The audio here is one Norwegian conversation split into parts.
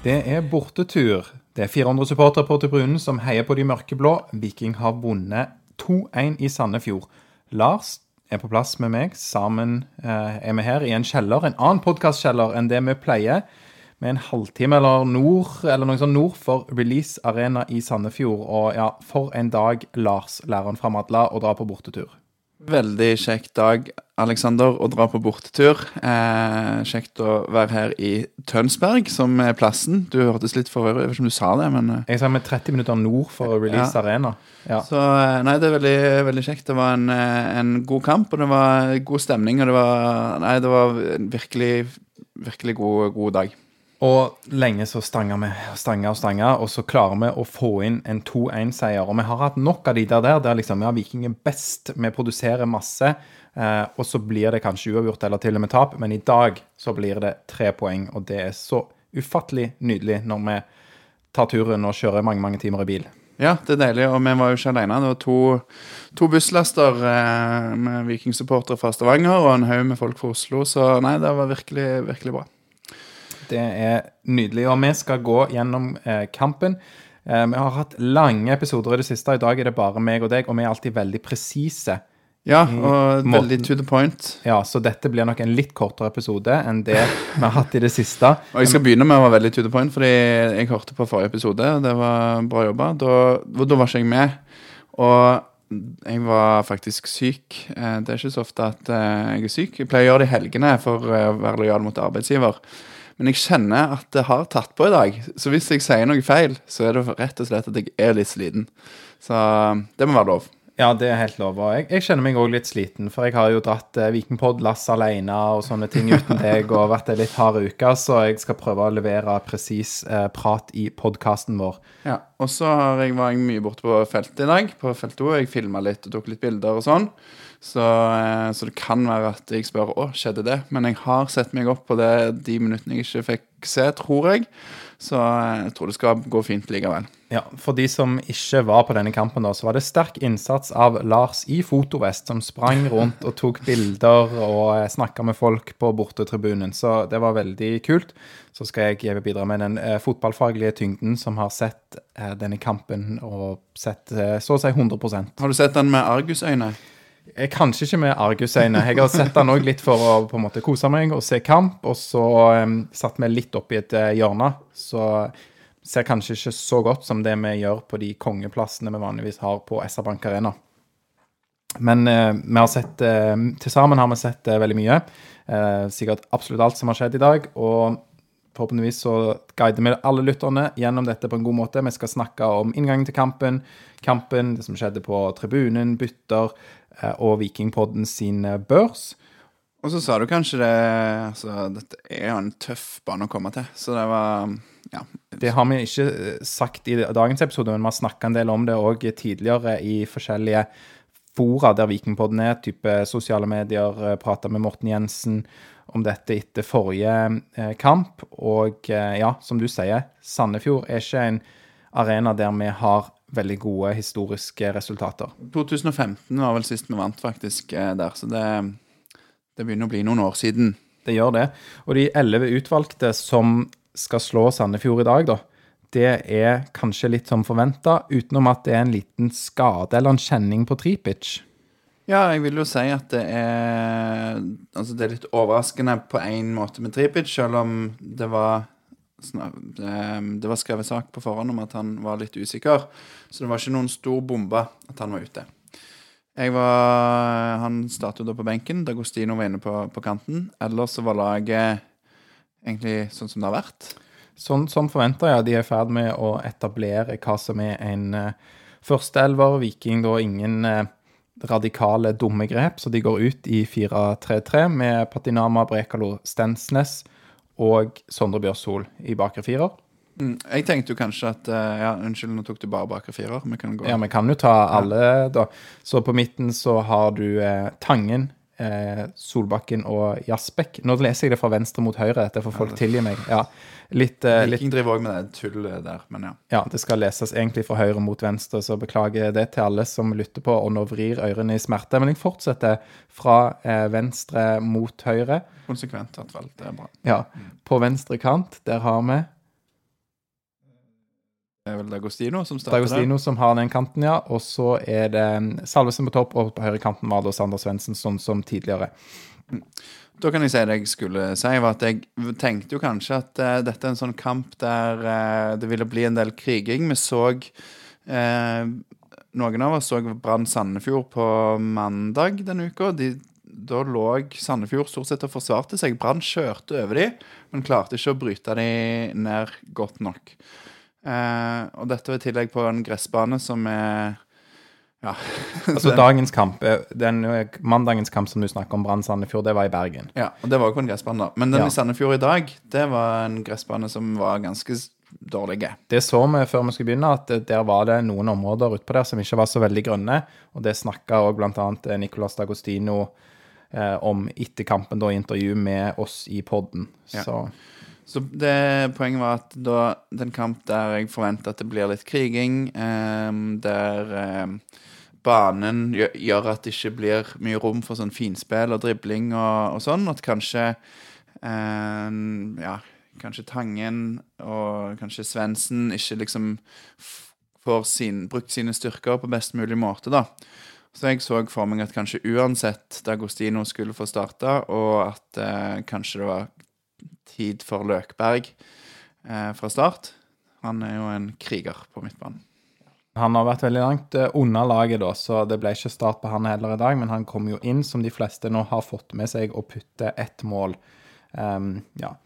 Det er bortetur. Det er 400 supportere på tribunen som heier på de mørkeblå. Viking har vunnet 2-1 i Sandefjord. Lars er på plass med meg. Sammen eh, er vi her i en kjeller, en annen podkastkjeller enn det vi pleier. Med en halvtime eller nord, eller noe sånn nord for Release Arena i Sandefjord. Og ja, for en dag, Lars, læreren fra Madla, å dra på bortetur. Veldig kjekk dag, Alexander, å dra på bortetur. Eh, kjekt å være her i Tønsberg, som er plassen. Du hørtes litt forvirret Jeg vet ikke om du sa det, men eh, Jeg sa med 30 minutter nord for Release Ja. Arena. Ja. Så eh, nei, det er veldig, veldig kjekt. Det var en, eh, en god kamp, og det var god stemning, og det var Nei, det var virkelig, virkelig god, god dag. Og lenge så stanga vi stanga og stanga, og så klarer vi å få inn en 2-1-seier. Og vi har hatt nok av de der, der liksom, ja, Viking er best, vi produserer masse, eh, og så blir det kanskje uavgjort eller til og med tap, men i dag så blir det tre poeng, og det er så ufattelig nydelig når vi tar turen og kjører mange, mange timer i bil. Ja, det er deilig, og vi var jo ikke alene. Det var to, to busslaster eh, med vikingsupportere fra Stavanger og en haug med folk fra Oslo, så nei, det var virkelig, virkelig bra. Det er nydelig. Og vi skal gå gjennom eh, kampen. Eh, vi har hatt lange episoder i det siste. I dag er det bare meg og deg, og vi er alltid veldig presise. Ja, og måten- veldig to the point. Ja, så dette blir nok en litt kortere episode enn det vi har hatt i det siste. Og jeg skal begynne med å være veldig to the point, fordi jeg hørte på forrige episode, og det var bra jobba. Da, da var ikke jeg med. Og jeg var faktisk syk. Eh, Det er ikke så ofte at eh, jeg er syk. Jeg pleier å gjøre det i helgene for eh, å være lojal mot arbeidsgiver. Men jeg kjenner at det har tatt på i dag. Så hvis jeg sier noe feil, så er det rett og slett at jeg er litt sliten. Så det må være lov. Ja, det er helt lov. Og jeg, jeg kjenner meg òg litt sliten, for jeg har jo dratt eh, Vikingpod-lass alene og sånne ting uten deg, og vært ei litt hard uke, så jeg skal prøve å levere presis eh, prat i podkasten vår. Ja, og så har jeg, var jeg mye borte på feltet i dag, på felt 2. Jeg filma litt og tok litt bilder og sånn. Så, eh, så det kan være at jeg spør å, skjedde det? Men jeg har sett meg opp på det de minuttene jeg ikke fikk se, tror jeg. Så eh, jeg tror det skal gå fint likevel. Ja, For de som ikke var på denne kampen, da, så var det sterk innsats av Lars i fotovest, som sprang rundt og tok bilder og eh, snakka med folk på bortetribunen. Så det var veldig kult. Så skal jeg bidra med den eh, fotballfaglige tyngden som har sett denne kampen, og sett så å si 100% Har du sett den med argusøyne? Kanskje ikke med argusøyne. Jeg har sett den òg litt for å på en måte kose meg og se kamp, og så um, satt vi litt oppi et eh, hjørne. Så ser kanskje ikke så godt som det vi gjør på de kongeplassene vi vanligvis har på SR Bank Arena. Men uh, vi har sett uh, til sammen har vi sett uh, veldig mye. Sikkert absolutt alt som har skjedd i dag. Og forhåpentligvis så guider vi alle lytterne gjennom dette på en god måte. Vi skal snakke om inngangen til kampen, kampen, det som skjedde på tribunen, bytter og Vikingpodden sin eh, børs. Og så sa du kanskje det Altså, dette er jo en tøff bane å komme til. Så det var Ja. Det har vi ikke eh, sagt i dagens episode, men vi har snakka en del om det òg tidligere i forskjellige fora der Vikingpodden er, type sosiale medier. Prata med Morten Jensen om dette etter forrige eh, kamp. Og eh, ja, som du sier, Sandefjord er ikke en arena der vi har veldig gode historiske resultater. 2015 var vel sist vi vant, faktisk, eh, der. Så det, det begynner å bli noen år siden. Det gjør det. Og de elleve utvalgte som skal slå Sandefjord i dag, da, det er kanskje litt som forventa, utenom at det er en liten skade eller en kjenning på Tripic. Ja, jeg vil jo si at det er Altså, det er litt overraskende på en måte med Tripic, selv om det var det, det var skrevet sak på forhånd om at han var litt usikker. Så det var ikke noen stor bombe at han var ute. Jeg var Han startet da på benken. Dagostino var inne på, på kanten. Ellers var laget egentlig sånn som det har vært. Sånn som forventa, ja. De er i ferd med å etablere hva som er en uh, førsteelver. Viking da ingen uh, radikale, dumme grep, så de går ut i 4-3-3 med Patinama, Brekalo, Stensnes og Sondre Bjørsol i bakre firer. Mm. Jeg tenkte jo kanskje at eh, Ja, unnskyld, nå tok du bare bakre firer. Vi kan gå Ja, vi kan jo ta alle, da. Så på midten så har du eh, Tangen, eh, Solbakken og Jasbekk. Nå leser jeg det fra venstre mot høyre. Dette får folk tilgi meg. Ja, litt, eh, litt Viking driver òg med det tullet der, men ja. Ja, det skal leses egentlig fra høyre mot venstre, så beklager det til alle som lytter på og nå vrir ørene i smerte. Men jeg fortsetter fra eh, venstre mot høyre. Konsekvent, tatt hvert. Det er bra. Ja, på venstre kant, der har vi Det er vel Dagostino som starter D'Agostino som har den kanten, ja. Og så er det Salvesen på topp, og på høyre kanten var det Sander Svendsen, sånn som tidligere. Da kan jeg si det jeg skulle si, var at jeg tenkte jo kanskje at uh, dette er en sånn kamp der uh, det ville bli en del kriging. Vi så uh, Noen av oss så Brann Sandefjord på mandag denne uka. De, da lå Sandefjord stort sett og forsvarte seg. Brann kjørte over dem, men klarte ikke å bryte dem ned godt nok. Eh, og dette var i tillegg på en gressbane som er Ja. Altså dagens kamp, eh, den eh, mandagens kamp som du snakker om, Brann Sandefjord, det var i Bergen. Ja, og det var jo på en gressbane, da. Men den Ja. i Sandefjord i dag, det var en gressbane som var ganske s- dårlig. Det så vi før vi skulle begynne, at eh, der var det noen områder utpå der som ikke var så veldig grønne. Og det snakka òg bl.a. Nicolas D'Agostino eh, om etter kampen, da i intervju med oss i podden. Ja. Så Så det, poenget var at da det er en kamp der jeg forventer at det blir litt kriging, ehm, der ehm, banen gjør, gjør at det ikke blir mye rom for sånn finspill og dribling og, og sånn, at kanskje ehm, ja, kanskje Tangen og kanskje Svendsen ikke liksom får sin, brukt sine styrker på best mulig måte, da. Så jeg så for meg at kanskje uansett D'Agostino skulle få starta, og at eh, kanskje det var tid for Løkberg eh, fra start. Han er jo en kriger på midtbanen. han har vært veldig langt eh, unna laget, da, så det ble ikke start på han heller i dag. Men han kom jo inn, som de fleste nå har fått med seg, og putte ett mål. Um, ja.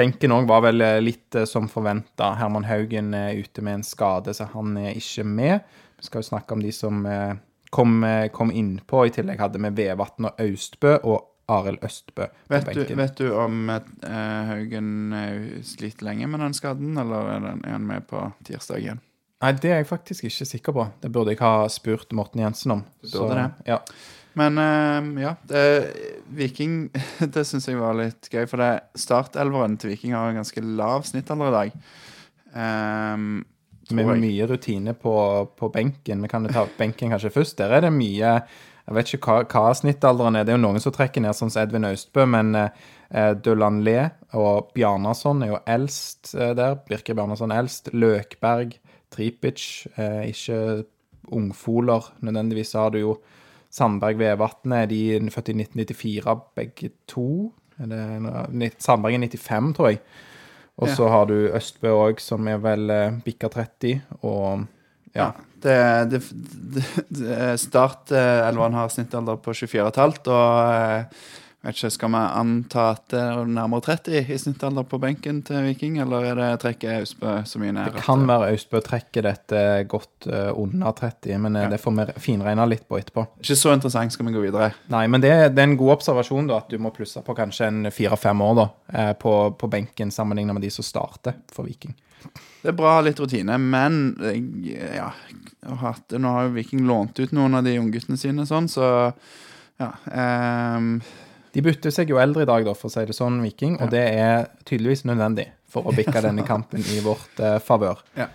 Benken òg var vel eh, litt eh, som forventa. Herman Haugen er ute med en skade, så han er ikke med. Vi skal jo snakke om de som kom, eh, kom innpå. I tillegg hadde vi Vevatn og Austbø og Arild Østbø på Vet du, vet du om eh, Haugen eh, sliter lenge med den skaden, eller er, den, er han med på tirsdag igjen? Nei, det er jeg faktisk ikke sikker på. Det burde jeg ha spurt Morten Jensen om. Du burde det. Ja. Men eh, ja, det, Viking Det syns jeg var litt gøy, for det startelveren til Viking har en ganske lav snittalder i dag. Ehm, Med mye rutine på, på benken. Vi kan ta benken kanskje først. Der er det mye Jeg vet ikke hva, hva snittalderen er. Det er jo noen som trekker ned, sånn som Edvin Austbø, men eh, Dølan Le og Bjarnason er jo eldst eh, der. Birke Bjarnason eldst. Løkberg, Tripic, eh, ikke ungfoler nødvendigvis. Har du jo Sandberg Vevatnet, de er født i 1994 begge to. Er det, Sandberg er 95, tror jeg. Og så har du Østbø òg, som er vel eh, bikka 30. Og ja. Det, det, det, det Startelveren har snittalder på 24,5, og eh, vet ikke, skal vi anta at det er nærmere 30 i snittalder på benken til Viking, eller er det trekket Austbø så mye nær? Det kan være Austbø trekker dette godt eh, under 30, men eh, Ja. det får vi finregne litt på etterpå. Ikke så interessant, skal vi gå videre. Nei, men det, det er en god observasjon da, at du må plusse på kanskje en fire-fem år da, eh, på, på benken sammenlignet med de som starter for Viking. Det er bra litt rutine, men ja, hatt, nå har jo Viking lånt ut noen av de ungguttene sine, sånn, så ja. ehm, De bytter seg jo eldre i dag, da, for å si det sånn, Viking, og det er tydeligvis nødvendig for å bikke denne kampen i vårt uh, favør. Ja.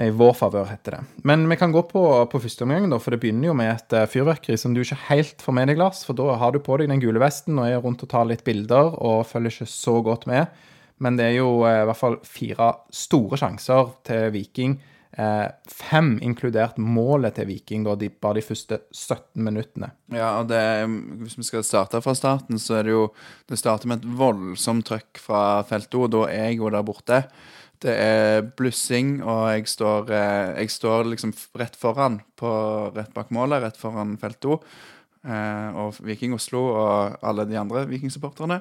I vår favør, heter det. Men vi kan gå på, på første omgang, da, for det begynner jo med et uh, fyrverkeri som du ikke helt får med deg, Lars. For da har du på deg den gule vesten og er rundt og tar litt bilder og følger ikke så godt med. Men det er jo uh, i hvert fall fire store sjanser til Viking. Eh, fem inkludert målet til Viking da, de, bare de første 17 minuttene. Ja, og det, hvis vi skal starte fra starten, så er det jo Det starter med et voldsomt trøkk fra feltet, og da er jeg jo der borte. Det er blussing, og jeg står, eh, jeg står liksom rett foran, på, rett bak målet, rett foran felt O. Eh, og Viking Oslo og alle de andre Viking-supporterne.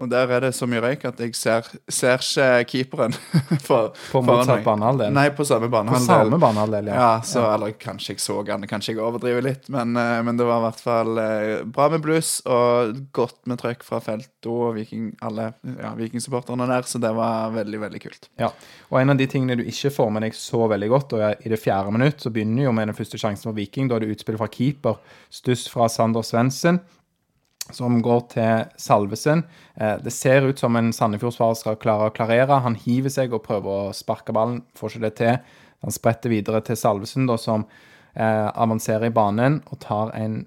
Og der er det så mye røyk at jeg ser, ser ikke keeperen. for, På motsatt banehalvdel. Nei, på samme På banehalvdel. samme banehalvdel, ja. Ja, så, eller kanskje jeg så han, kanskje jeg overdriver litt, men, eh, men det var i hvert fall eh, bra med bluss og godt med trøkk fra Felto og Viking, alle ja, Viking-supporterne der, så det var veldig, veldig kult. Ja, og en av de tingene du ikke får med deg så veldig godt, og i det fjerde minutt så begynner jo med den første sjansen for Viking, da er det utspill fra keeper, stuss fra Sander Svendsen, som går til Salvesen. Eh, det ser ut som en Sandefjordsvarer skal klare å klarere. Han hiver seg og prøver å sparke ballen, får ikke det til. Han spretter videre til Salvesen, da, som eh, avanserer i banen og tar en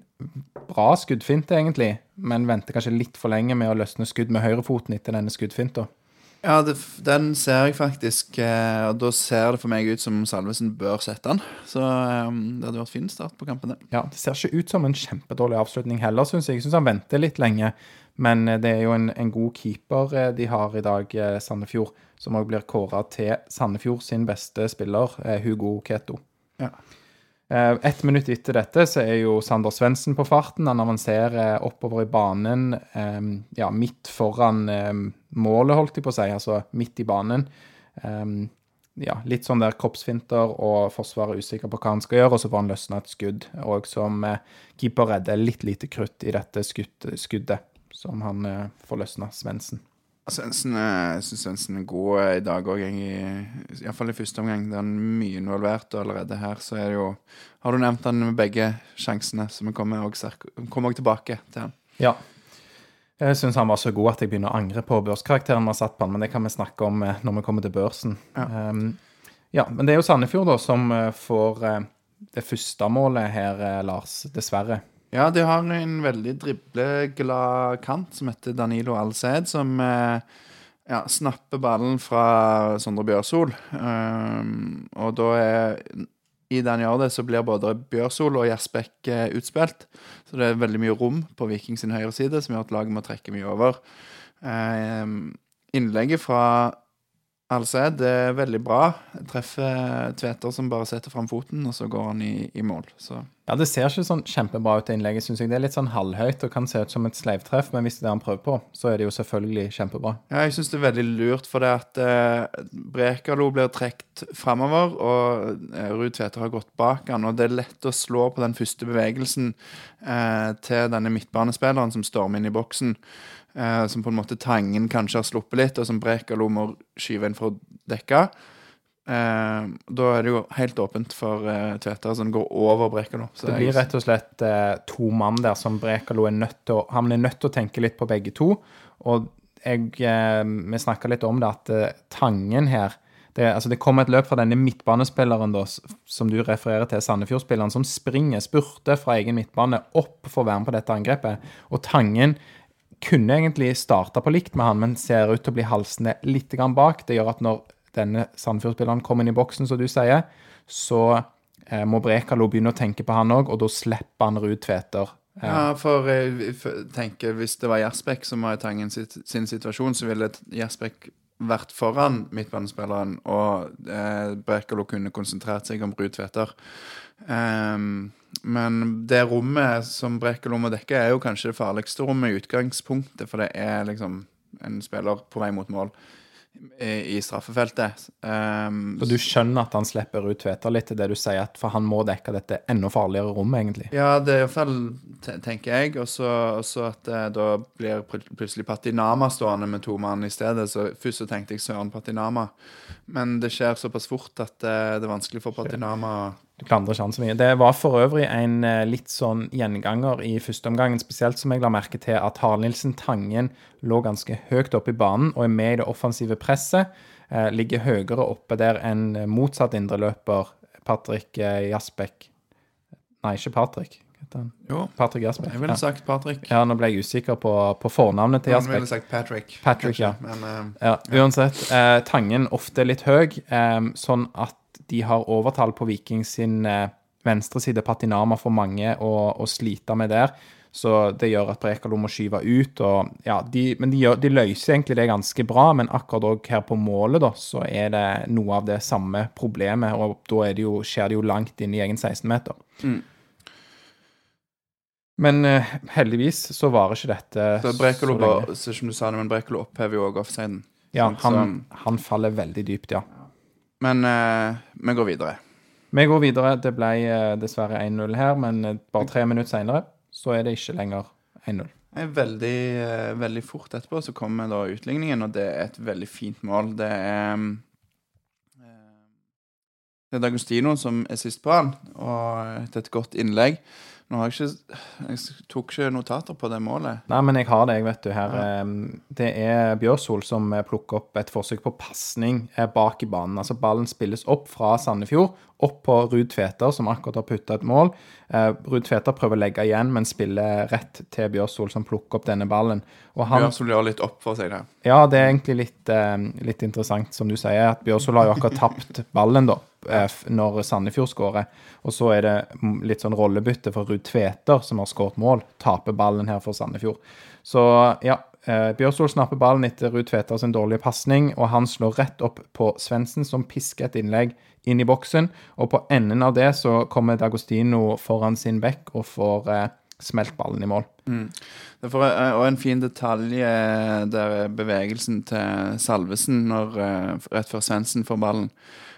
bra skuddfinte, egentlig, men venter kanskje litt for lenge med å løsne skudd med høyrefoten etter denne skuddfinta. Ja, det, den ser jeg faktisk, eh, og da ser det for meg ut som Salvesen bør sette den. Så eh, det hadde vært fin start på kampen, det. Ja, Det ser ikke ut som en kjempedårlig avslutning heller, syns jeg. Jeg syns han venter litt lenge. Men eh, det er jo en, en god keeper eh, de har i dag, eh, Sandefjord, som òg blir kåra til Sandefjord sin beste spiller, eh, Hugo Keto. Ja. Eh, Ett minutt etter dette så er jo Sander Svendsen på farten. Han avanserer oppover i banen, eh, ja, midt foran eh, målet, holdt jeg på å si, altså midt i banen. Ja, litt sånn der kroppsfinter, og Forsvaret er usikker på hva han skal gjøre, og så får han løsna et skudd. Og som keeper redder litt lite krutt i dette skudd, skuddet, som han får løsna, Svendsen. Svendsen, eh, syns Svendsen er god eh, i dag òg, iallfall i første omgang. Det er mye involvert, og allerede her så er det jo Har du nevnt han med begge sjansene, så vi kommer sterk- tilbake til han. Ja. Jeg syns han var så god at jeg begynner å angre på børskarakteren vi har satt på han, men det kan vi snakke om eh, når vi kommer til børsen. Ja. Um, ja, men det er jo Sandefjord da som får det første målet her, Lars. Dessverre. Ja, de har en veldig dribleglad kant som heter Danilo Alced, som eh, ja, snapper ballen fra Sondre Bjørsol. Um, og da er I det han gjør det, så blir både Bjørsol og Gjersbekk eh, utspilt. Så det er veldig mye rom på Viking sin høyre side, som gjør at laget må trekke mye over. Um, innlegget fra Alced er veldig bra. Treffer Tveter som bare setter fram foten, og så går han i, i mål. Så Ja, Det ser ikke sånn kjempebra ut, det innlegget, syns jeg. Det er litt sånn halvhøyt og kan se ut som et sleivtreff, men hvis det er det han prøver på, så er det jo selvfølgelig kjempebra. Ja, jeg syns det er veldig lurt, for det at eh, Brekalo blir trukket framover, og eh, Ruud Tveter har gått bak han, og det er lett å slå på den første bevegelsen eh, til denne midtbanespilleren som stormer inn i boksen. Eh, som på en måte Tangen kanskje har sluppet litt, og som Brekalo må skyve inn for å dekke. Eh, da er det jo helt åpent for eh, Tveter, som går over Brekalo. Så Det jeg- blir rett og slett eh, to mann der som Brekalo er nødt til å Han er nødt til å tenke litt på begge to. Og jeg, eh, vi snakka litt om det, at eh, Tangen her det, altså det kom et løp fra denne midtbanespilleren da, som du refererer til, Sandefjord-spilleren, som springer, spurter fra egen midtbane opp for å være med på dette angrepet. Og Tangen kunne egentlig starta på likt med han, men ser ut til å bli halsende litt bak. Det gjør at når denne Sandefjord-spilleren kommer inn i boksen, som du sier, så eh, må Brekalo begynne å tenke på han òg, og da slipper han Ruud Tveter. Eh, Ja, for jeg tenker hvis det var Gjersbekk som var i Tangen sin situasjon, så ville Gjersbekk vært foran midtbanespilleren, og eh, Brekalo kunne konsentrert seg om Ruud Tveter. Ehm, men det rommet som Brekalo må dekke, er jo kanskje det farligste rommet i utgangspunktet, for det er liksom en spiller på vei mot mål i, i straffefeltet. Um, Så du skjønner at han slipper ut Tveter litt til det du sier, at for han må dekke dette enda farligere rommet, egentlig. Ja, det er iallfall, tenker jeg. Og så at eh, da blir pl- plutselig Patinama stående med to mann i stedet. Så først så tenkte jeg Søren Patinama, men det skjer såpass fort at eh, det er vanskelig for Patinama Du klandrer ikke han så mye. Det var for øvrig en eh, litt sånn gjenganger i første omgangen, spesielt som jeg la merke til at Harald Nilsen Tangen lå ganske høyt oppe i banen og er med i det offensive presset. Eh, ligger høyere oppe der enn motsatt indreløper Patrick eh, Jasbekk. Nei, ikke Patrick. Jo, Patrick Jasbekk. jeg ville sagt Patrick. ja, nå ble jeg usikker på, på fornavnet til Noen ville sagt Patrick. Patrick, kanskje, ja. Men uh, Ja, uansett. Eh, tangen ofte litt høy, eh, sånn at de har overtall på Viking sin eh, venstre side. Patinama for mange å, å slite med der. Så det gjør at Brekalo må skyve ut. Og, ja, de, men de, gjør, de løser egentlig det ganske bra, men akkurat her på målet da, så er det noe av det samme problemet. Og da er det jo, skjer det jo langt inn i egen 16-meter. Men uh, heldigvis så varer ikke dette Så så lenge. så som du sa det, men Brekalo opphever jo òg offsiden. Ja, han, han faller veldig dypt, ja. Men uh, vi går videre. Vi går videre. Det ble eh, dessverre 1-0 her, men eh, bare tre minutter senere så er det ikke lenger 1-0. Eh, Veldig, veldig fort etterpå så kommer da utligningen, og det er et veldig fint mål. Det er mm, Det er D'Agostino som er sist på han, og etter et godt innlegg. Nå har jeg ikke Jeg tok ikke notater på det målet. Nei, men jeg har det, jeg, vet du. her. Ja. Det er Bjørsol som eh, plukker opp et forsøk på pasning eh, bak i banen. Altså Ballen spilles opp fra Sandefjord, opp på Ruud Tveter, som akkurat har putta et mål. Eh, Ruud Tveter prøver å legge igjen, men spiller rett til Bjørsol, som plukker opp denne ballen. Han, Bjørsol gjør litt opp for seg der. Ja, det er egentlig litt, eh, litt interessant, som du sier, at Bjørsol har jo akkurat tapt ballen da, når Sandefjord skårer. Og så er det mm, litt sånn rollebytte for Ruud Tveter, som har skåret mål, taper ballen her for Sandefjord. Så ja, eh, Bjørsol snapper ballen etter Ruud Tveter sin dårlige pasning, og han slår rett opp på Svendsen, som pisker et innlegg inn i boksen. Og på enden av det så kommer D'Agostino foran sin bekk og får eh, smelt ballen i mål. Det får, eh, og en fin detalj eh, der er bevegelsen til Salvesen når, eh, rett før Svendsen får ballen.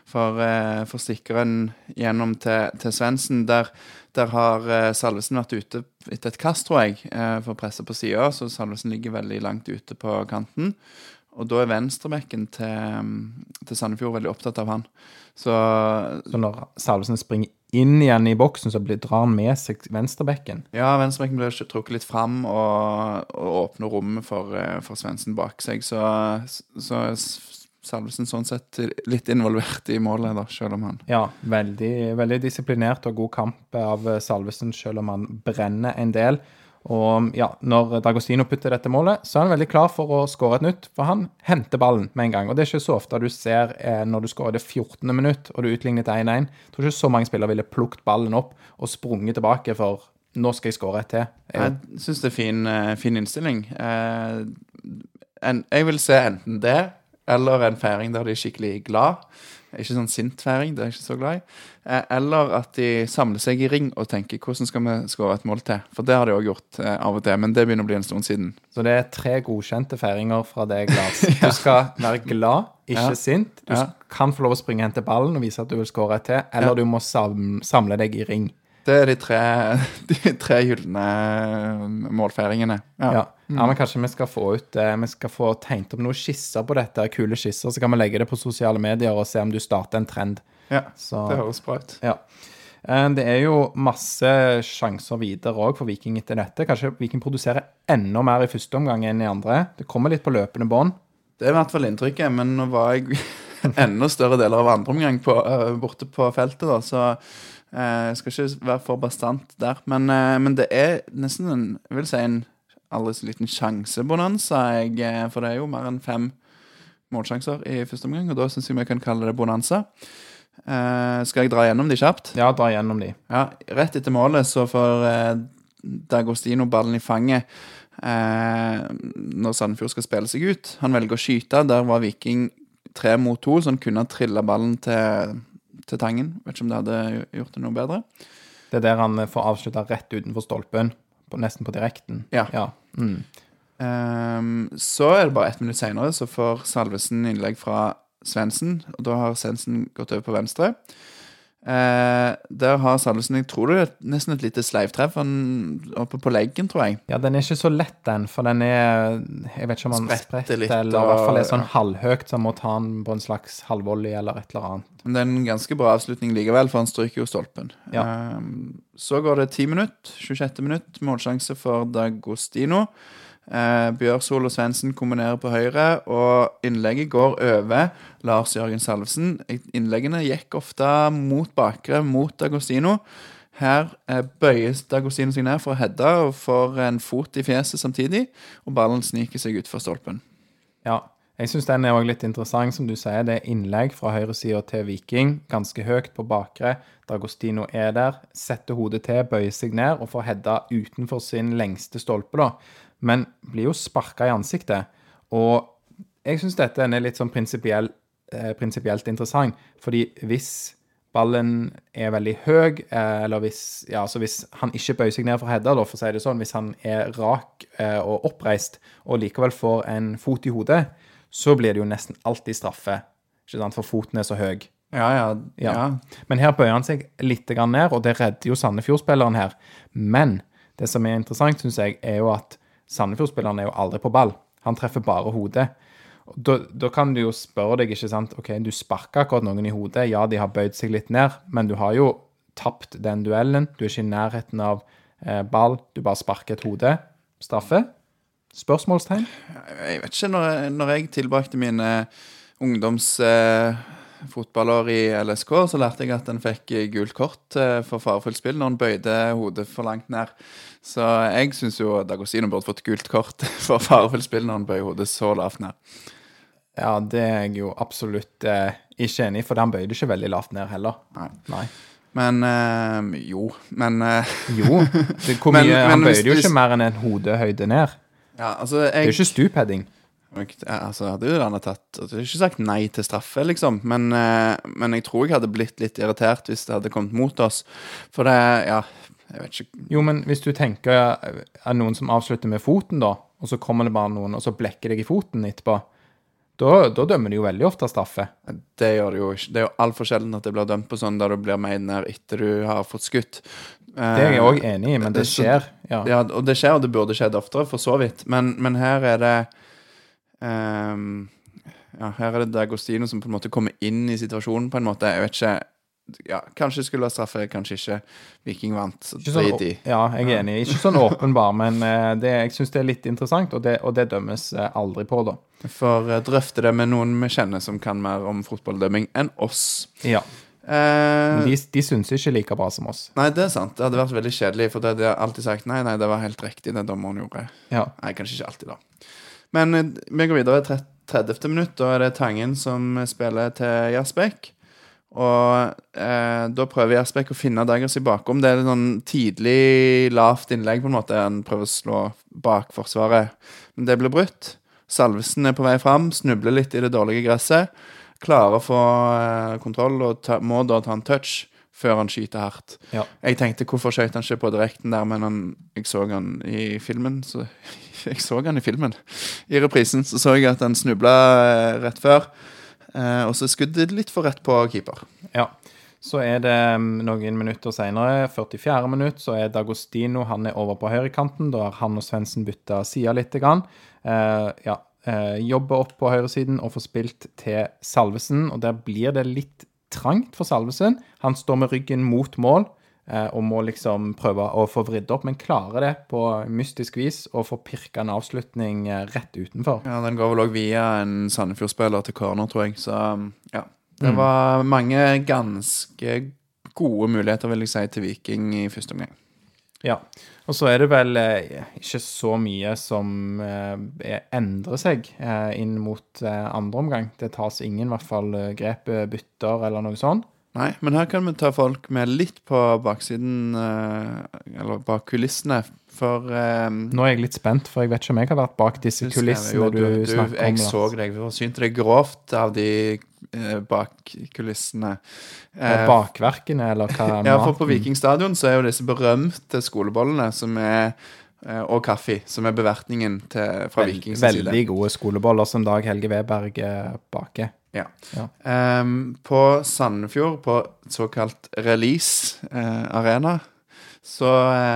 For, eh, for stikkeren gjennom til, til Svendsen, der, der har eh, Salvesen vært ute etter et kast, tror jeg, eh, for å presse på sida, så Salvesen ligger veldig langt ute på kanten. Og da er venstrebekken til, mm, til Sandefjord veldig opptatt av han. Så Så når Salvesen springer inn igjen i boksen, så blir, drar han med seg venstrebekken. Ja, venstrebekken blir trukket litt fram og, og åpner rommet for, for Svendsen bak seg. Så, så Salvesen sånn sett litt involvert i målet, da, selv om han Ja, veldig, veldig disiplinert og god kamp av eh, Salvesen, selv om han brenner en del. Og ja, når D'Agostino putter dette målet, så er han veldig klar for å skåre et nytt, for han henter ballen med en gang. Og det er ikke så ofte du ser eh, når du skårer det 14. minutt og du utlignet 1-1. Jeg tror ikke så mange spillere ville plukket ballen opp og sprunget tilbake for nå skal jeg skåre et til. Jeg, Jeg syns det er fin, eh, fin innstilling. Eh, en, jeg vil se enten det, eller en feiring der de er skikkelig glad. Ikke sånn sint feiring, det er jeg ikke så glad i. Eh, eller at de samler seg i ring og tenker 'hvordan skal vi skåre et mål til'? For det har de òg gjort eh, av og til, men det begynner å bli en stund siden. Så det er tre godkjente feiringer fra deg, Lars. Du skal være glad, ikke Ja. sint. Du Ja. kan få lov å springe og hente ballen og vise at du vil skåre et til, eller Ja. du må samle deg i ring. Det er de tre, de tre gylne målfeiringene. Ja. Ja. ja, men kanskje vi skal få ut eh, Vi skal få tegnet opp noen skisser på dette, kule skisser, så kan vi legge det på sosiale medier og se om du starter en trend. ja. Så, Det høres bra ut. ja. Eh, Det er jo masse sjanser videre òg for Viking etter dette. Kanskje Viking produserer enda mer i første omgang enn i andre. Det kommer litt på løpende bånd. Det er i hvert fall inntrykket, men nå var jeg enda større deler av andre omgang på, eh, borte på feltet, da, så eh, jeg skal ikke være for bastant der. Men, eh, men det er nesten en, jeg vil si en aldri så liten sjansebonanza, jeg, eh, for det er jo mer enn fem målsjanser i første omgang, og da syns jeg vi kan kalle det bonanza. Eh, skal jeg dra gjennom de kjapt? Ja, dra gjennom de. Ja, rett etter målet så får eh, D'Agostino ballen i fanget eh, når Sandefjord skal spille seg ut. Han velger å skyte. Der var Viking tre mot to, så han kunne ha trilla ballen til, til Tangen. Vet ikke om det hadde gjort det noe bedre. Det er der han får avslutta rett utenfor stolpen, på, nesten på direkten. Ja. ja. Mm. Um, så er det bare ett minutt seinere så får Salvesen innlegg fra Svendsen, og da har Svendsen gått over på venstre. Eh, der har Salvesen jeg tror det er nesten et lite sleivtreff oppe på leggen, tror jeg. Ja, den er ikke så lett, den, for den er Jeg vet ikke om han Spretter litt, eller i hvert fall er sånn ja. halvhøyt, så han må ta den på en slags halvvolley eller et eller annet. Men det er en ganske bra avslutning likevel, for han stryker jo stolpen. Ja. Eh, så går det 10 minutt, 26. minutt, målsjanse for D'Agostino. Uh, Bjørsol og Svendsen kombinerer på høyre, og innlegget går over Lars Jørgen Salvesen. Innleggene gikk ofte mot bakre, mot D'Agostino. Her uh, bøyes D'Agostino seg ned for å heade og får en fot i fjeset samtidig, og ballen sniker seg utfor stolpen. Ja. Jeg syns den er også litt interessant, som du sier. Det er innlegg fra høyresida til Viking, ganske høyt på bakre. D'Agostino er der, setter hodet til, bøyer seg ned og får heada utenfor sin lengste stolpe, da. Men blir jo sparka i ansiktet. Og jeg syns dette er litt sånn prinsipiell, eh, prinsipielt interessant, fordi hvis ballen er veldig høy, eh, eller hvis, ja, altså hvis han ikke bøyer seg ned for Hedda, da, for å si det sånn, hvis han er rak eh, og oppreist og likevel får en fot i hodet, så blir det jo nesten alltid straffe, ikke sant, for foten er så høy. Ja, ja. Ja. ja. Men her bøyer han seg litt ned, og det redder jo Sandefjord-spilleren her. Men det som er interessant, syns jeg, er jo at Sandefjord-spilleren er jo aldri på ball. Han treffer bare hodet. Da, da kan du jo spørre deg, ikke sant OK, du sparker akkurat noen i hodet. Ja, de har bøyd seg litt ned, men du har jo tapt den duellen. Du er ikke i nærheten av eh, ball, du bare sparker et hode. Straffe? Spørsmålstegn? Jeg vet ikke, når, når jeg tilbrakte mine ungdoms... eh, fotballår i LSK, så lærte jeg at en fikk eh, gult kort eh, for farefullt spill når en bøyde hodet for langt ned. Så jeg syns jo Dagosino burde fått gult kort for farefullt spill når han bøyer hodet så lavt ned. Ja, det er jeg jo absolutt eh, ikke enig i, for han bøyde ikke veldig lavt ned heller. Nei. Nei. Men eh, jo, men eh, Jo, det, hvor mye, men han bøyde jo ikke mer enn en hodehøyde ned. Ja, altså Det er jo ikke stupheading. Altså, jeg hadde jo gjerne tatt Jeg hadde ikke sagt nei til straffe, liksom. Men, eh, men jeg tror jeg hadde blitt litt irritert hvis det hadde kommet mot oss. For det Ja, jeg vet ikke Jo, men hvis du tenker er noen som avslutter med foten, da, og så kommer det bare noen og så blekker deg i foten etterpå, da, da dømmer de jo veldig ofte straffe. Det gjør det jo ikke. Det er jo altfor sjelden at det blir dømt på sånn der du blir meid ned etter du har fått skutt. Det er jeg òg enig i, men det det er skjer. Ja. Ja, og det skjer, og det burde skjedd oftere, for så vidt. Men, men her er det ehm, Ja, her er det D'Agostino som på en måte kommer inn i situasjonen, på en måte. Jeg vet ikke ja, Kanskje skulle ha straffe, kanskje ikke. Viking vant. Så Ikke sånn, ja, jeg er enig. Ikke sånn åpenbar, men eh, det, jeg syns det er litt interessant, og det, og det dømmes eh, aldri på, da. For eh, drøfte det med noen vi kjenner som kan mer om fotballdømming enn oss. Ja. Eh, de, de syns ikke like bra som oss. Nei, det er sant. Det hadde vært veldig kjedelig, for de hadde alltid sagt nei, nei, det var helt riktig, det dommeren gjorde. Ja. Nei, kanskje ikke alltid, da. Men eh, vi går videre til 30. minutt. Da er det Tangen som spiller til Jasbekk. Og eh, da prøver Jasbekk å finne Daggers i bakom. Det er et sånn tidlig, lavt innlegg, på en måte. Han prøver å slå bak forsvaret. Men det blir brutt. Salvesen er på vei fram, snubler litt i det dårlige gresset. Klarer å få eh, kontroll og ta, må da ta en touch før han skyter hardt. Ja. Jeg tenkte hvorfor skjøt han ikke på direkten der, men han, jeg så han i filmen. Så, jeg så han i filmen. I reprisen så så jeg at han snubla eh, rett før. Eh, og så skuddet litt for rett på keeper. Ja. Så er det mm, noen minutter senere, 44. minutt, så er Dagostino han er over på høyrekanten. Da har han og Svendsen bytta side litt. Grann. Eh, ja, eh, jobber opp på høyresiden og får spilt til Salvesen. Og der blir det litt trangt for Salvesen. Han står med ryggen mot mål eh, og må liksom prøve å få vridd opp, men klarer det på mystisk vis å få pirka en avslutning eh, rett utenfor. Ja, Den går vel òg via en Sandefjord-spiller til corner, tror jeg. Så um, ja. Det var mange ganske gode muligheter, vil jeg si, til Viking i første omgang. Ja. Og så er det vel eh, ikke så mye som eh, er- endrer seg eh, inn mot andre omgang. Det tas ingen i hvert fall grep, bytter eller noe sånt. Nei, men her kan vi ta folk med litt på baksiden, eller bak kulissene, for Nå er jeg litt spent, for jeg vet ikke om jeg har vært bak disse kulissene Jo, du, snakker om. Jeg så deg. Vi forsynte deg grovt av de bak kulissene. Eh, Eh, Bakverkene, eller hva ja, for på maten? Viking stadion så er jo disse berømte skolebollene som er eh, og kaffe, som er bevertningen til, fra Vel- Vikings side. Veldig gode skoleboller som Dag Helge Weberg eh, baker. Ja. Ja. Um, på Sandefjord, på såkalt Release uh, Arena, så,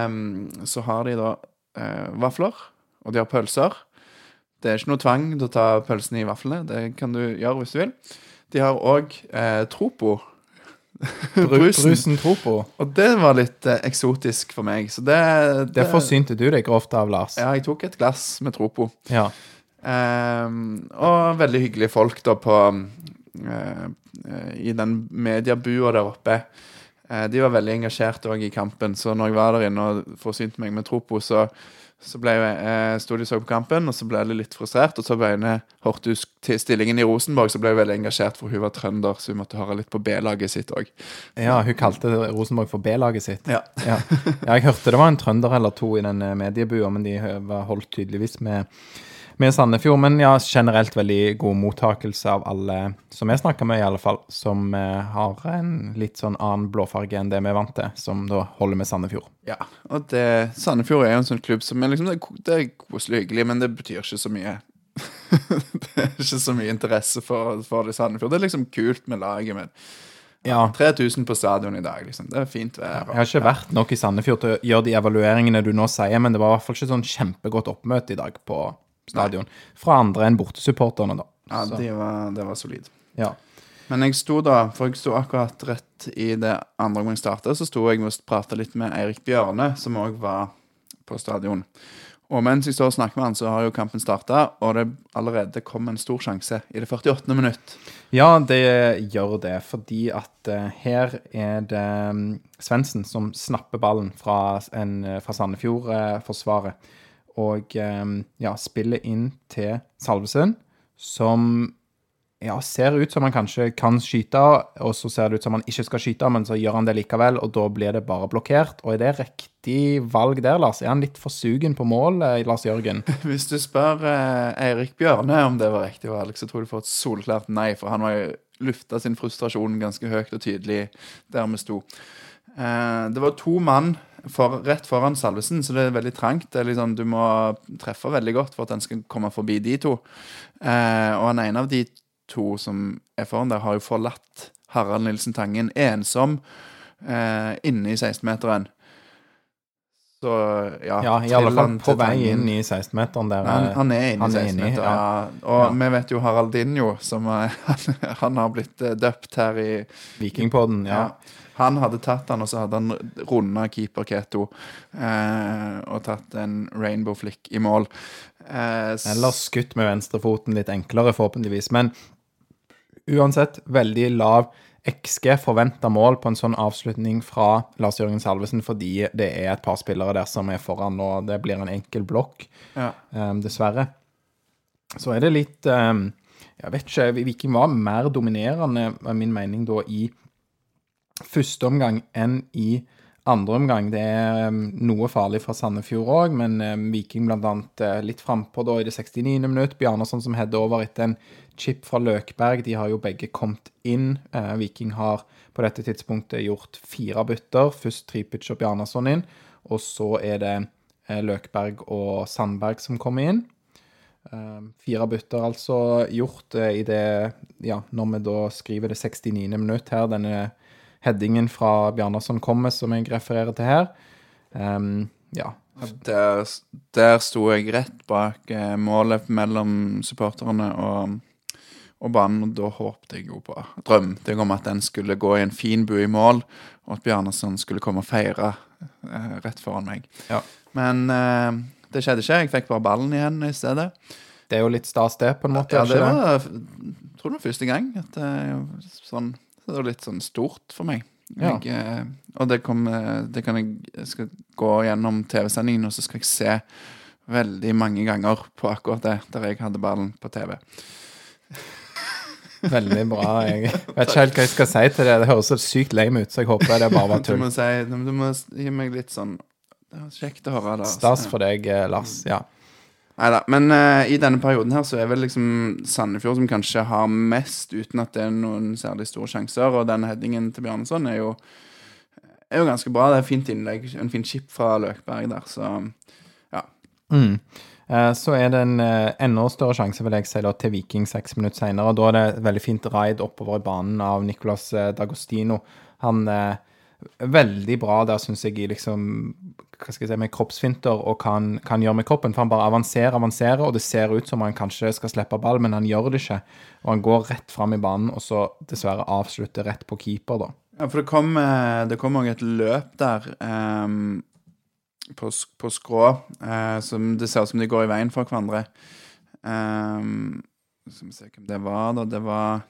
um, så har de da uh, vafler, og de har pølser. Det er ikke noe tvang til å ta pølsene i vaflene, det kan du gjøre hvis du vil. De har òg eh, Tropo. Brusen. Brusen Tropo. Og det var litt eh, eksotisk for meg. Så det, Det forsynte du deg grovt av, Lars. Ja, jeg tok et glass med Tropo. Ja. Eh, og veldig hyggelige folk da på eh, eh, I den mediebua der oppe. Eh, de var veldig engasjert òg i kampen, så når jeg var der inne og forsynte meg med Tropo, så, så ble jeg, eh, sto de så på kampen, og så ble jeg litt frustrert. Og så jeg hørte til stillingen i Rosenborg, så ble jeg veldig engasjert, for hun var trønder, så hun måtte høre litt på B-laget sitt òg. ja, hun kalte Rosenborg for B-laget sitt. Ja. Ja. ja, jeg hørte det var en trønder eller to i den eh, mediebua, men de var holdt tydeligvis med, med Sandefjord. Men ja, generelt veldig god mottakelse av alle som jeg snakker med, i alle fall. Som eh, har en litt sånn annen blåfarge enn det vi er vant til, som da holder med Sandefjord. Ja, og det, Sandefjord er jo en sånn klubb som er liksom, det det er koselig og hyggelig, men det betyr ikke så mye. det er ikke så mye interesse for, for det i Sandefjord. Det er liksom kult med laget, men Ja. 3000 på stadion i dag, liksom. Det er fint vær. Jeg har ikke vært nok i Sandefjord til å gjøre de evalueringene du nå sier, men det var i hvert fall ikke sånn kjempegodt oppmøte i dag på stadion. Fra andre enn bortesupporterne, da. Ja, Så, det var, det var solid. ja. Men jeg sto da, for jeg sto akkurat rett i det andre gang jeg startet, så sto jeg og prata litt med Eirik Bjørne, som også var på stadion. Og mens jeg står og snakker med han, så har jo kampen startet, og det allerede kom en stor sjanse i det 48. minutt. ja, det gjør det, fordi at uh, her er det um, Svendsen som snapper ballen fra, en, eh, fra Sandefjord-forsvaret. Og eh, ja, spiller inn til Salvesen, som ja, ser ut som han kanskje kan skyte, og så ser det ut som han ikke skal skyte, men så gjør han det likevel, og da blir det bare blokkert. Og er det riktig valg der, Lars? Er han litt for sugen på mål, eh, Lars Jørgen? Hvis du spør eh, Eirik Bjørne om det var riktig valg, så tror jeg du får et solklart nei, for han var jo lufta sin frustrasjon ganske høyt og tydelig der vi sto. Eh, det var to mann for, rett foran Salvesen, så det er veldig trangt. Er liksom, du må treffe veldig godt for at den skal komme forbi de to. Eh, og han ene av de to som er foran der, har jo forlatt Harald Nilsen Tangen ensom eh, inne i 16-meteren. Så ja, Ja, i alle fall på vei inn i 16-meteren der. Han, eh, han er inne i er 16 inni, ja. ja. Og Ja. vi vet jo Haraldinho, som er, han, han har blitt eh, døpt her i Vikingpodden, ja. ja. Han hadde tatt han, og så hadde han runda keeper Keto eh, og tatt en rainbow flick i mål. Eh, Eller skutt med venstrefoten, litt enklere forhåpentligvis. Men uansett, veldig lav XG forventa mål på en sånn avslutning fra Lars Jørgen Salvesen, fordi det er et par spillere der som er foran, og det blir en enkel blokk, ja. um, dessverre. Så er det litt um, Jeg vet ikke, Viking var mer dominerende, er min mening, da, i første omgang enn i andre omgang. Det er noe farlig fra Sandefjord òg, men Viking bl.a. Uh, litt frampå da i det 69. minutt. Bjarnason som header over etter en chip fra Løkberg. De har jo begge kommet inn. Uh, Viking har på dette tidspunktet gjort fire bytter. Først Tripic og Bjarnason inn, og så er det uh, Løkberg og Sandberg som kommer inn. Fire bytter altså gjort i det Ja, når vi da skriver det 69. minutt her, denne headingen fra Bjarnason kommer, som jeg refererer til her. Um, ja. Der, der sto jeg rett bak eh, målet mellom supporterne og, og banen, og da håpte jeg jo på Drømte jeg om at den skulle gå i en fin bu i mål, og at Bjarnason skulle komme og feire eh, rett foran meg. Ja. Men eh, det skjedde ikke. Jeg fikk bare ballen igjen i stedet. Det er jo litt stas, det, på en måte. Ja, det var jeg tror det var første gang. At det, sånn, det var litt sånn stort for meg. Ja. Jeg, eh, og det, kom, eh, det kan jeg, jeg skal gå gjennom TV-sendingen, og så skal jeg se veldig mange ganger på akkurat det, der jeg hadde ballen på TV. Veldig bra. Jeg vet ikke helt hva jeg skal si til det. Det høres så sykt lame ut, så jeg håper det bare var Du tull. må, si, du må gi meg litt sånn Kjekt å høre. det. Stas for deg, eh, Lars. Ja. Neida, Men uh, i denne perioden her så er vel liksom Sandefjord som kanskje har mest, uten at det er noen særlig store sjanser. Og den headingen til Bjarnason er jo er jo ganske bra. Det er et fint innlegg, en fin chip fra Løkberg der, så Mm. Eh, Så er det en eh, enda større sjanse, vil jeg si, da, til Viking seks minutter senere. Da er det et veldig fint raid oppover i banen av Nicolas eh, D'Agostino. Han er veldig bra der, syns jeg, i liksom hva skal jeg si, med kroppsfinter og hva han kan gjøre med kroppen. For han bare avanserer, avanserer, og det ser ut som han kanskje skal slippe ball, men han gjør det ikke. Og han går rett fram i banen, og så dessverre avslutter rett på keeper, da. Ja, for det kom, eh, det kom også et løp der ehm, på, på skrå eh, som det ser ut som de går i veien for hverandre. Um, skal vi se hvem det var, da. Det var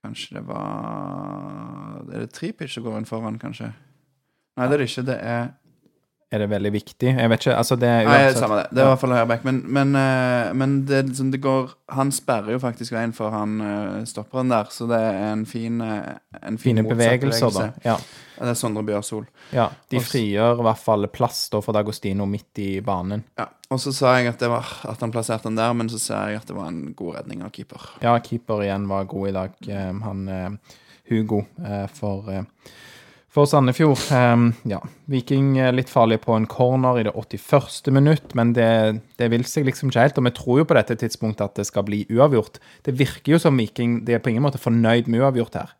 Kanskje det var Er det Tripic som går inn foran, kanskje? Nei, det er det ikke. Det er er det veldig viktig? Jeg vet ikke, altså det er Nei, samme det. Det er i hvert fall høyreback. Men, men, eh, men det, liksom, det går Han sperrer jo faktisk veien for han uh, stopperen der, så det er en fin eh, en fin Fine bevegelser, da. Ja. Ja, Det er Sondre Bjørsol. ja. De frigjør i hvert fall plass da for Dagostino midt i banen. Ja. Og så sa jeg at, det var, at han plasserte den der, men så sa jeg at det var en god redning av keeper. Ja, keeper igjen var god i dag. Eh, Han eh, Hugo eh, for, for Sandefjord. Eh, ja, Viking er litt farlig på en corner i det 81. minutt, men det, det vil seg liksom ikke helt. Og vi tror jo på dette tidspunktet at det skal bli uavgjort. Det virker jo som Viking de er på ingen måte fornøyd med uavgjort her.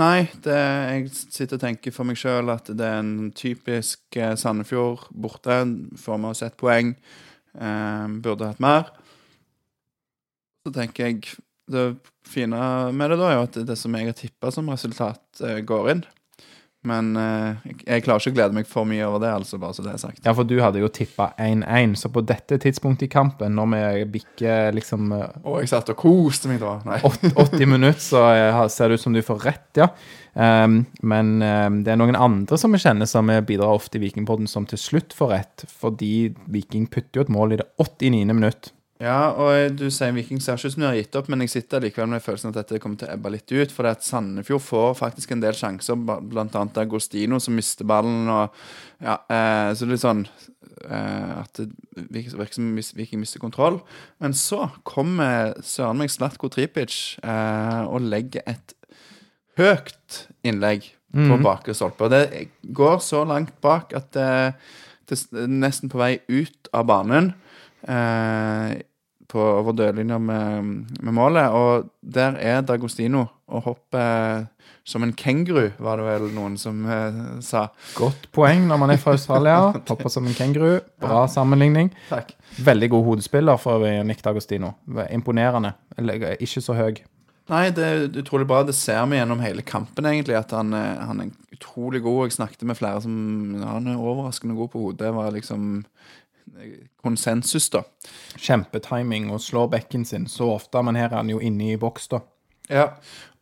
Nei, det, jeg sitter og tenker for meg sjøl at det er en typisk eh, Sandefjord borte. Får med oss ett poeng. Eh, burde hatt mer. Så tenker jeg Det fine med det da er jo at det som jeg har tippa som resultat, eh, går inn. Men uh, jeg, klarer ikke å glede meg for mye over det, altså, bare så det er sagt. Ja, for du hadde jo tippa 1-1, så på dette tidspunktet i kampen, når vi bikker liksom uh, Og jeg satt og koste meg da. Nei. 80 minutter, så uh, ser det ut som du får rett, ja. Um, men um, det er noen andre som vi kjenner som bidrar ofte i Vikingpodden, som til slutt får rett, fordi Viking putter jo et mål i det 89. minutt. Ja, og du sier Viking de har gitt opp, men jeg sitter likevel med følelsen at dette kommer til å ebbe litt ut. For det at Sandefjord får faktisk en del sjanser, bl.a. Agostino som mister ballen. og ja, eh, Så det er litt sånn eh, at det virker som Viking mister kontroll. Men så kommer søren meg Slatko Tripic eh, og legger et høyt innlegg på bakre stolpe. Og det går så langt bak at det, det er nesten på vei ut av banen. Eh, på over dørlinja med, med målet. Og der er Dagostino og hopper som en kenguru, var det vel noen som eh, sa. Godt poeng når man er fra Australia. Hopper som en kenguru. Bra sammenligning. Takk. Veldig god hodespiller for Nick D'Agostino. Imponerende. Eller, Ikke så høy. Nei, det er utrolig bra. Det ser vi gjennom hele kampen, egentlig. At han, er- han er utrolig god. Jeg snakket med flere som ja, Han er overraskende god på hodet. Det var liksom eh, konsensus, da. Kjempetiming og slår bekken sin så ofte, men her er han jo inne i boks, da. Ja,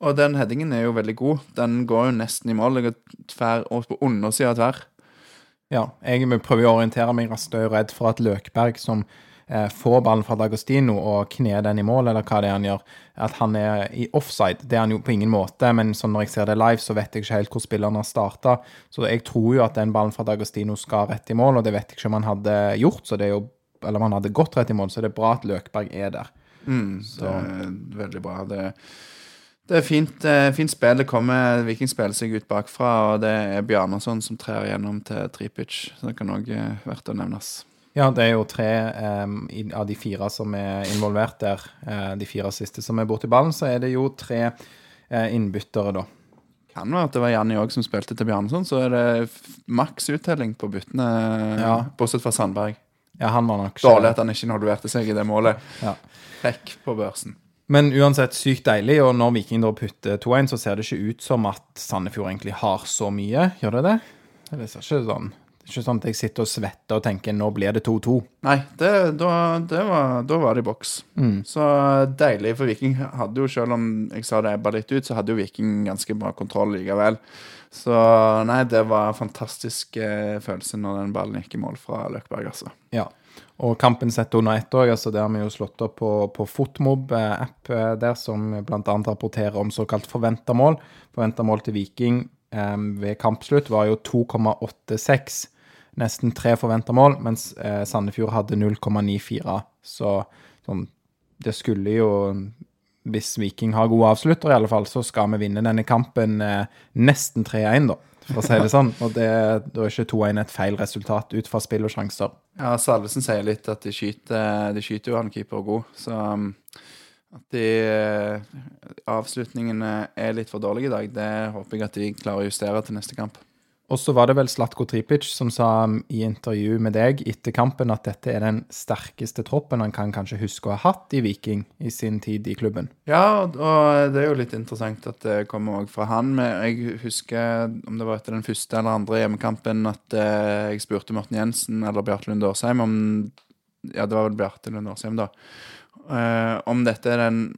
og den headingen er jo veldig god. Den går jo nesten i mål. Jeg er tver, og på undersida av tverr. Ja, jeg vil prøve å orientere meg raskt og er redd for at Løkberg, som får ballen fra D'Agostino og kner den i mål, eller hva det er han gjør, at han er i offside. Det er han jo på ingen måte, men sånn når jeg ser det live, så vet jeg ikke helt hvor spilleren har starta. Så jeg tror jo at den ballen fra D'Agostino skal rett i mål, og det vet jeg ikke om han hadde gjort, så det er jo eller om han hadde gått rett i mål, så det er bra at Løkberg er der. Det er veldig bra. Det, det er fint, eh, fint spill. Det kommer Viking spiller seg ut bakfra, og det er Bjarnason som trer gjennom til Tripic. Så det kan òg verdt å nevnes. Ja, det er jo tre um, av de fire som er involvert der. uh, de fire siste som er borti ballen, så er det jo tre uh, innbyttere, da. Kan være at det var Janni òg som spilte til Bjarnason, så er det maks uttelling på byttene, Ja. bortsett fra Sandberg. Ja, han var nok Dårlig at han ikke involverte seg i det målet. Ja. Trekk på børsen. Men uansett sykt deilig, og når Viking da putter 2-1, så ser det ikke ut som at Sandefjord egentlig har så mye. Gjør det det? Det ser ikke sånn. Ikke sånn at jeg sitter og svetter og tenker nå blir det 2-2. Nei, det, da, det var, da var det i boks. Så deilig, for Viking hadde jo, selv om jeg sa det ebba litt ut, så hadde jo Viking ganske bra kontroll likevel. Så nei, det var en fantastisk eh, følelse når den ballen gikk i mål fra Løkberg, altså. Ja. Og kampen setter under ett òg. Altså det har vi jo slått opp på, på Fotmob-app eh, der, som bl.a. rapporterer om såkalt forventa mål. Forventa mål til Viking eh, ved kampslutt var jo 2,86. Nesten tre forventa mål, mens eh, Sandefjord hadde 0,94. Så sånn Det skulle jo Hvis Viking har gode avslutter, i alle fall, så skal vi vinne denne kampen eh, nesten 3-1, da. For å si det sånn. Og det, da er ikke 2-1 et feil resultat ut fra spill og sjanser. Ja, Salvesen sier litt at de skyter, de skyter jo han keeper god, så um, at de eh, avslutningene er litt for dårlige i dag, det håper jeg at de klarer å justere til neste kamp. Og så var det vel Slatko Tripic som sa i intervju med deg etter kampen at dette er den sterkeste troppen han kan kanskje huske å ha hatt i Viking i sin tid i klubben. Ja, og- det er jo litt interessant at det kommer òg fra han. Jeg husker, om det var etter den første eller andre hjemmekampen, at eh, jeg spurte Morten Jensen eller Bjarte Lund Årsheim om Ja, det var vel Bjarte Lund Årsheim, da. eh, om dette er den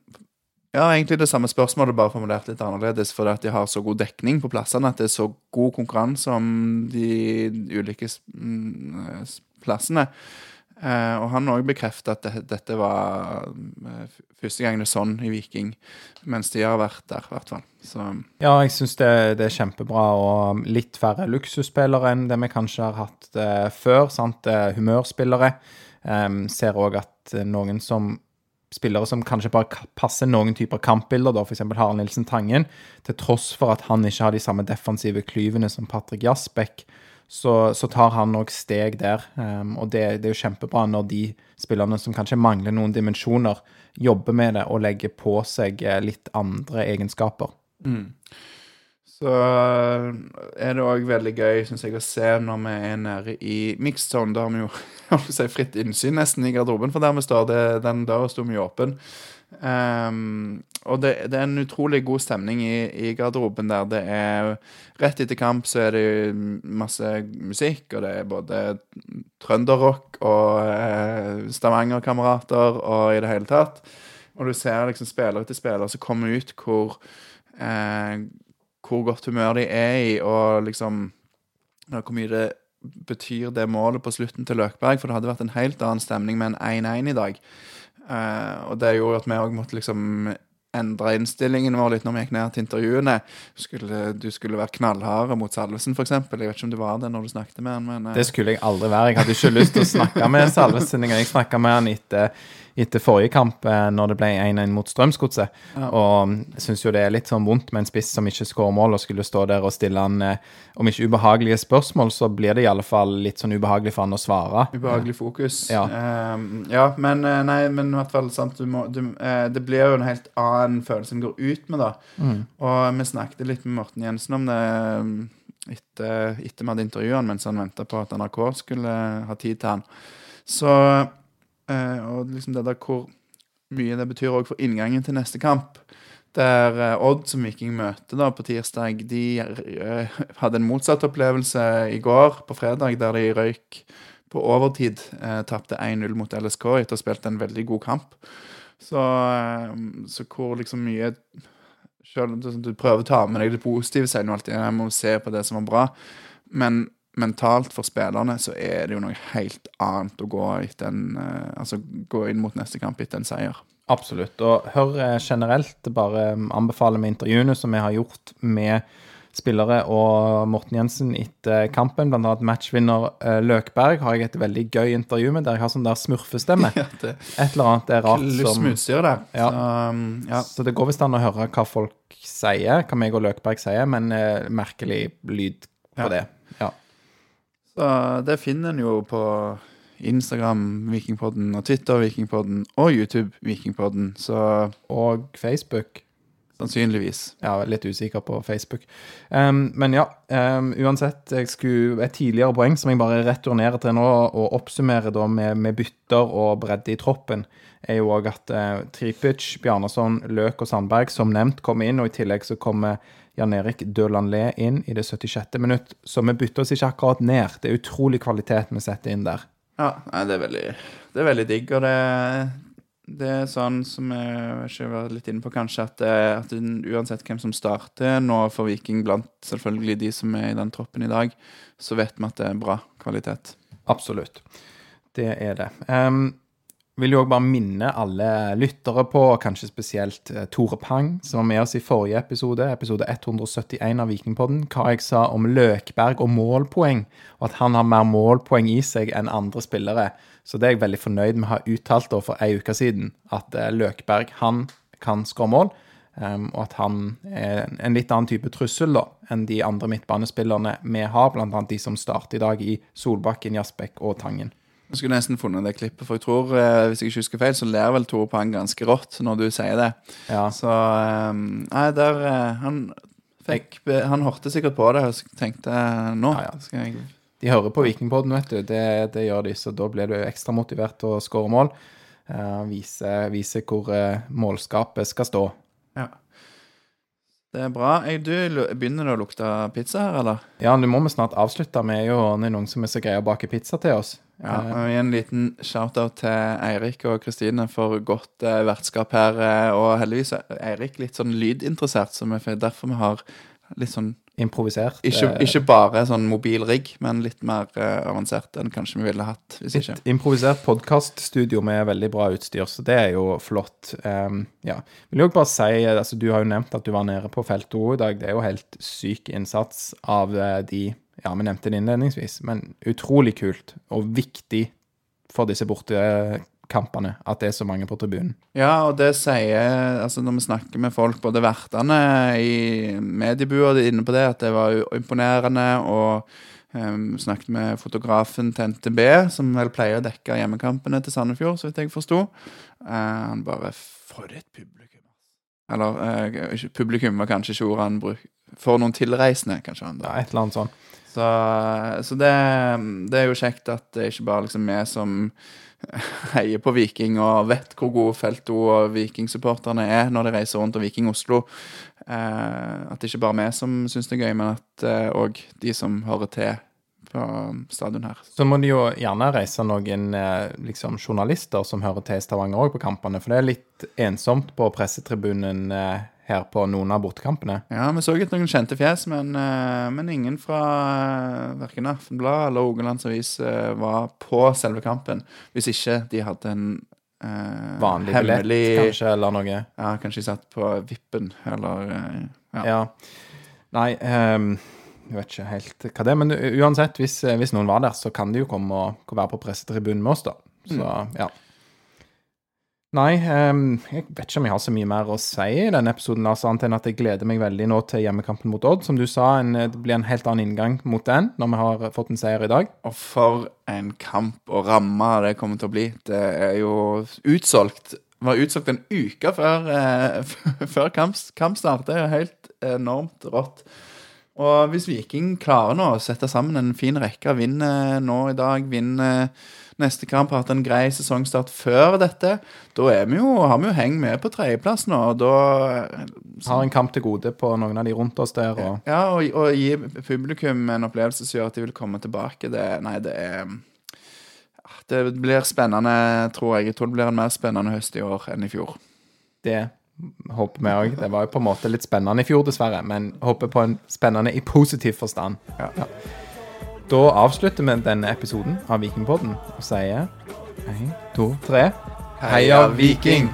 Ja, egentlig det samme spørsmålet, bare formulert litt annerledes, fordi at de har så god dekning på plassene, at det er så god konkurranse om de ulike mm, plassene. Eh, og han òg bekrefter at dette var eh, første gang det er sånn i Viking, mens de har vært der, i hvert fall. Så Ja, jeg syns det, det er kjempebra, og litt færre luksusspillere enn det vi kanskje har hatt eh, før. sant? Humørspillere. Um, ser òg at noen som spillere som kanskje bare passer noen typer kampbilder, da f.eks. Harald Nilsen Tangen, til tross for at han ikke har de samme defensive klyvene som Patrick Jasbekk, så, så tar han òg steg der. Um, og det, det er jo kjempebra når de spillerne som kanskje mangler noen dimensjoner, jobber med det og legger på seg eh, litt andre egenskaper. Så er det òg veldig gøy, syns jeg, å se når vi er nede i mixed zone. Da har vi jo si, fritt innsyn nesten i garderoben, for der vi står, det, den døra sto mye åpen. Um, og det, det er en utrolig god stemning i, i garderoben der. Det er Rett etter kamp så er det masse musikk, og det er både trønderrock og eh, Stavanger-kamerater og i det hele tatt. Og du ser liksom spiller etter spiller som kommer ut hvor eh, hvor godt humør de er i, og liksom hvor mye det betyr det målet på slutten til Løkberg. For det hadde vært en helt annen stemning med en 1-1 i dag. Uh, og det gjorde at vi òg måtte liksom endre innstillingen vår litt når vi gikk ned til intervjuene. Skulle, du skulle være knallhard mot Salvesen, f.eks. Jeg vet ikke om du var det når du snakket med han, men eh, Det skulle jeg aldri være. Jeg hadde ikke lyst til å snakke med Salvesen. Jeg snakka med han etter, etter forrige kamp, eh, når det ble 1-1 mot Strømsgodset. Og jeg syns jo det er litt sånn vondt med en spiss som ikke skårer mål, og skulle stå der og stille han, eh, om ikke ubehagelige spørsmål, så blir det i alle fall litt sånn ubehagelig for han å svare. Ubehagelig fokus. Ja. um, ja, men nei, men i hvert fall sant, du må, du, Det blir jo en helt annen følelse en går ut med, da. Og vi snakket litt med Morten Jensen om det eh, etter, vi hadde intervjuet han mens han venta på at NRK skulle ha tid til han. Så eh, Og liksom det der hvor mye det betyr òg for inngangen til neste kamp. Der eh, Odd, som Viking møter da på tirsdag, de eh, hadde en motsatt opplevelse i går, på fredag, der de røyk på overtid. Eh, Tapte 1-0 mot LSK etter å ha spilt en veldig god kamp. Så, eh, så hvor liksom mye Selv om du, du prøver å ta med deg det positive, sier du alltid jeg må se på det som var bra. Men mentalt for spillerne så er det jo noe helt annet å gå, en, eh, altså, gå inn mot neste kamp etter en seier. Absolutt. Og hør eh, generelt, bare anbefale med intervjuene som vi har gjort med spillere og Morten Jensen etter kampen. Blant annet matchvinner eh, Løkberg har jeg et veldig gøy intervju med, der jeg har sånn der smurfestemme. Ja, det Et eller annet er rart som med utstyret der. Ja. Så, um, ja. Så det går visst an å høre hva folk sier, hva meg og Løkberg sier, men eh, merkelig lyd på Ja. det. Ja. Så det finner en jo på Instagram Vikingpodden og Twitter Vikingpodden og YouTube Vikingpodden, så Og Facebook. Sannsynligvis. Ja, litt usikker på Facebook. Um, men ja, um, uansett. Jeg skulle Et tidligere poeng som jeg bare returnerer til nå, og oppsummerer da med, med bytter og bredde i troppen, er jo òg at uh, Tripic, Bjarnason, Løk og Sandberg som nevnt kommer inn, og i tillegg så kommer Jan Erik Dølanlé inn i det 76. minutt. Så vi bytter oss ikke akkurat ned. Det er utrolig kvalitet vi setter inn der. Ja, nei, det er veldig, det er veldig digg, og det, det er sånn som jeg ikke var litt inne på, kanskje, at, at uansett hvem som starter nå for Viking, blant selvfølgelig de som er i den troppen i dag, så vet vi at det er bra kvalitet. Absolutt. Det er det. Um, vil jo òg bare minne alle lyttere på, kanskje spesielt eh, Tore Pang, som var med oss i forrige episode, episode 171 av Vikingpodden, hva jeg sa om Løkberg og målpoeng, og at han har mer målpoeng i seg enn andre spillere. Så det er jeg veldig fornøyd med å ha uttalt for ei uke siden, at eh, Løkberg han kan skåre mål, um, og at han er en- litt annen type trussel da, enn de andre midtbanespillerne vi har, annet de som starter i dag i Solbakken, Jasbekk og Tangen. Jeg skulle nesten funnet det klippet, for jeg tror, eh, hvis jeg ikke husker feil, så ler vel Tore Pang ganske rått når du sier det. Ja, Så eh, Nei, der eh, Han fikk be- Han hørte sikkert på det og tenkte nå Ja, ja. skal jeg De hører på Vikingpodden, vet du. Det, det gjør de, så da blir du ekstra motivert til å skåre mål. Eh, vise, vise hvor eh, målskapet skal stå. Ja. Det er bra. Jeg, du, lu- begynner det å lukte pizza her, eller? Ja, nå må vi snart avslutte. Vi er jo noen som er så greie å bake pizza til oss. Ja, Eh, og gi en liten shout-out til Eirik og Kristine for godt eh, vertskap her. eh, og heldigvis er Eirik litt sånn lydinteressert, så vi, derfor vi har litt sånn improvisert. Ikke, eh, ikke bare sånn mobil rigg, men litt mer eh, avansert enn kanskje vi ville hatt hvis ikke. Et improvisert podkaststudio med veldig bra utstyr, så det er jo flott. Um, ja. Vil også bare si, altså Du har jo nevnt at du var nede på felt O i dag. Det er jo helt syk innsats av eh, de Ja, vi nevnte det innledningsvis, men utrolig kult og viktig for disse bortekampene at det er så mange på tribunen. Ja, og det sier Altså når vi snakker med folk, både vertene i mediebua, de inne på det, at det var imponerende. Og um, snakket med fotografen til NTB, som vel pleier å dekke hjemmekampene til Sandefjord, så vidt jeg forsto. Uh, han bare For et publikum. Eller uh, publikum var kanskje ikke ordet han brukte. For noen tilreisende, kanskje. han da. Ja, et eller annet sånt. Så, så det, det er jo kjekt at det ikke bare liksom vi som heier på Viking og vet hvor gode Felto og Viking-supporterne er når de reiser rundt og Viking Oslo. Eh, at det ikke bare er vi som syns det er gøy, men at òg de som hører til på stadion her. Så må de jo gjerne reise noen eh, liksom, journalister som hører til i Stavanger òg på kampene, for det er litt ensomt på pressetribunen eh, her på noen av bortekampene. Ja, vi så ikke noen kjente fjes, men, eh, men ingen fra uh, verken Aftenblad eller Rogalands Avis eh, var på selve kampen. Hvis ikke de hadde en eh, Vanlig hemmelig billett, kanskje, eller noe. Ja, kanskje de satt på vippen, eller eh, ja. Ja. Nei, um jeg vet ikke helt hva det er. Men uansett, hvis, hvis noen var der, så kan de jo komme og være på pressetribunen med oss, da. Så, ja. Nei, jeg vet ikke om jeg har så mye mer å si i denne episoden, Lars, annet enn at jeg gleder meg veldig nå til hjemmekampen mot Odd. Som du sa, en, det blir en helt annen inngang mot den når vi har fått en seier i dag. Og for en kamp og ramme det kommer til å bli. Det er jo utsolgt. Var utsolgt en uke før, eh, før kamp, kampstart. Det er jo helt enormt rått. Og hvis Viking klarer nå å sette sammen en fin rekke, vinner nå i dag, vinner neste kamp, hatt en grei sesongstart før dette, da er vi jo, har vi jo heng med på tredjeplass nå, og da Har en kamp til gode på noen av de rundt oss der. Og, Ja, og, og gi publikum en opplevelse som gjør at de vil komme tilbake. Det, nei, det er ah, Det blir spennende, tror jeg. Jeg tror det blir en mer spennende høst i år enn i fjor. Det håper vi òg. Det var jo på en måte litt spennende i fjor, dessverre. Men håper på en spennende i positiv forstand. Ja. Ja. Da avslutter vi denne episoden av Vikingpodden og sier én, to, tre Heia Viking!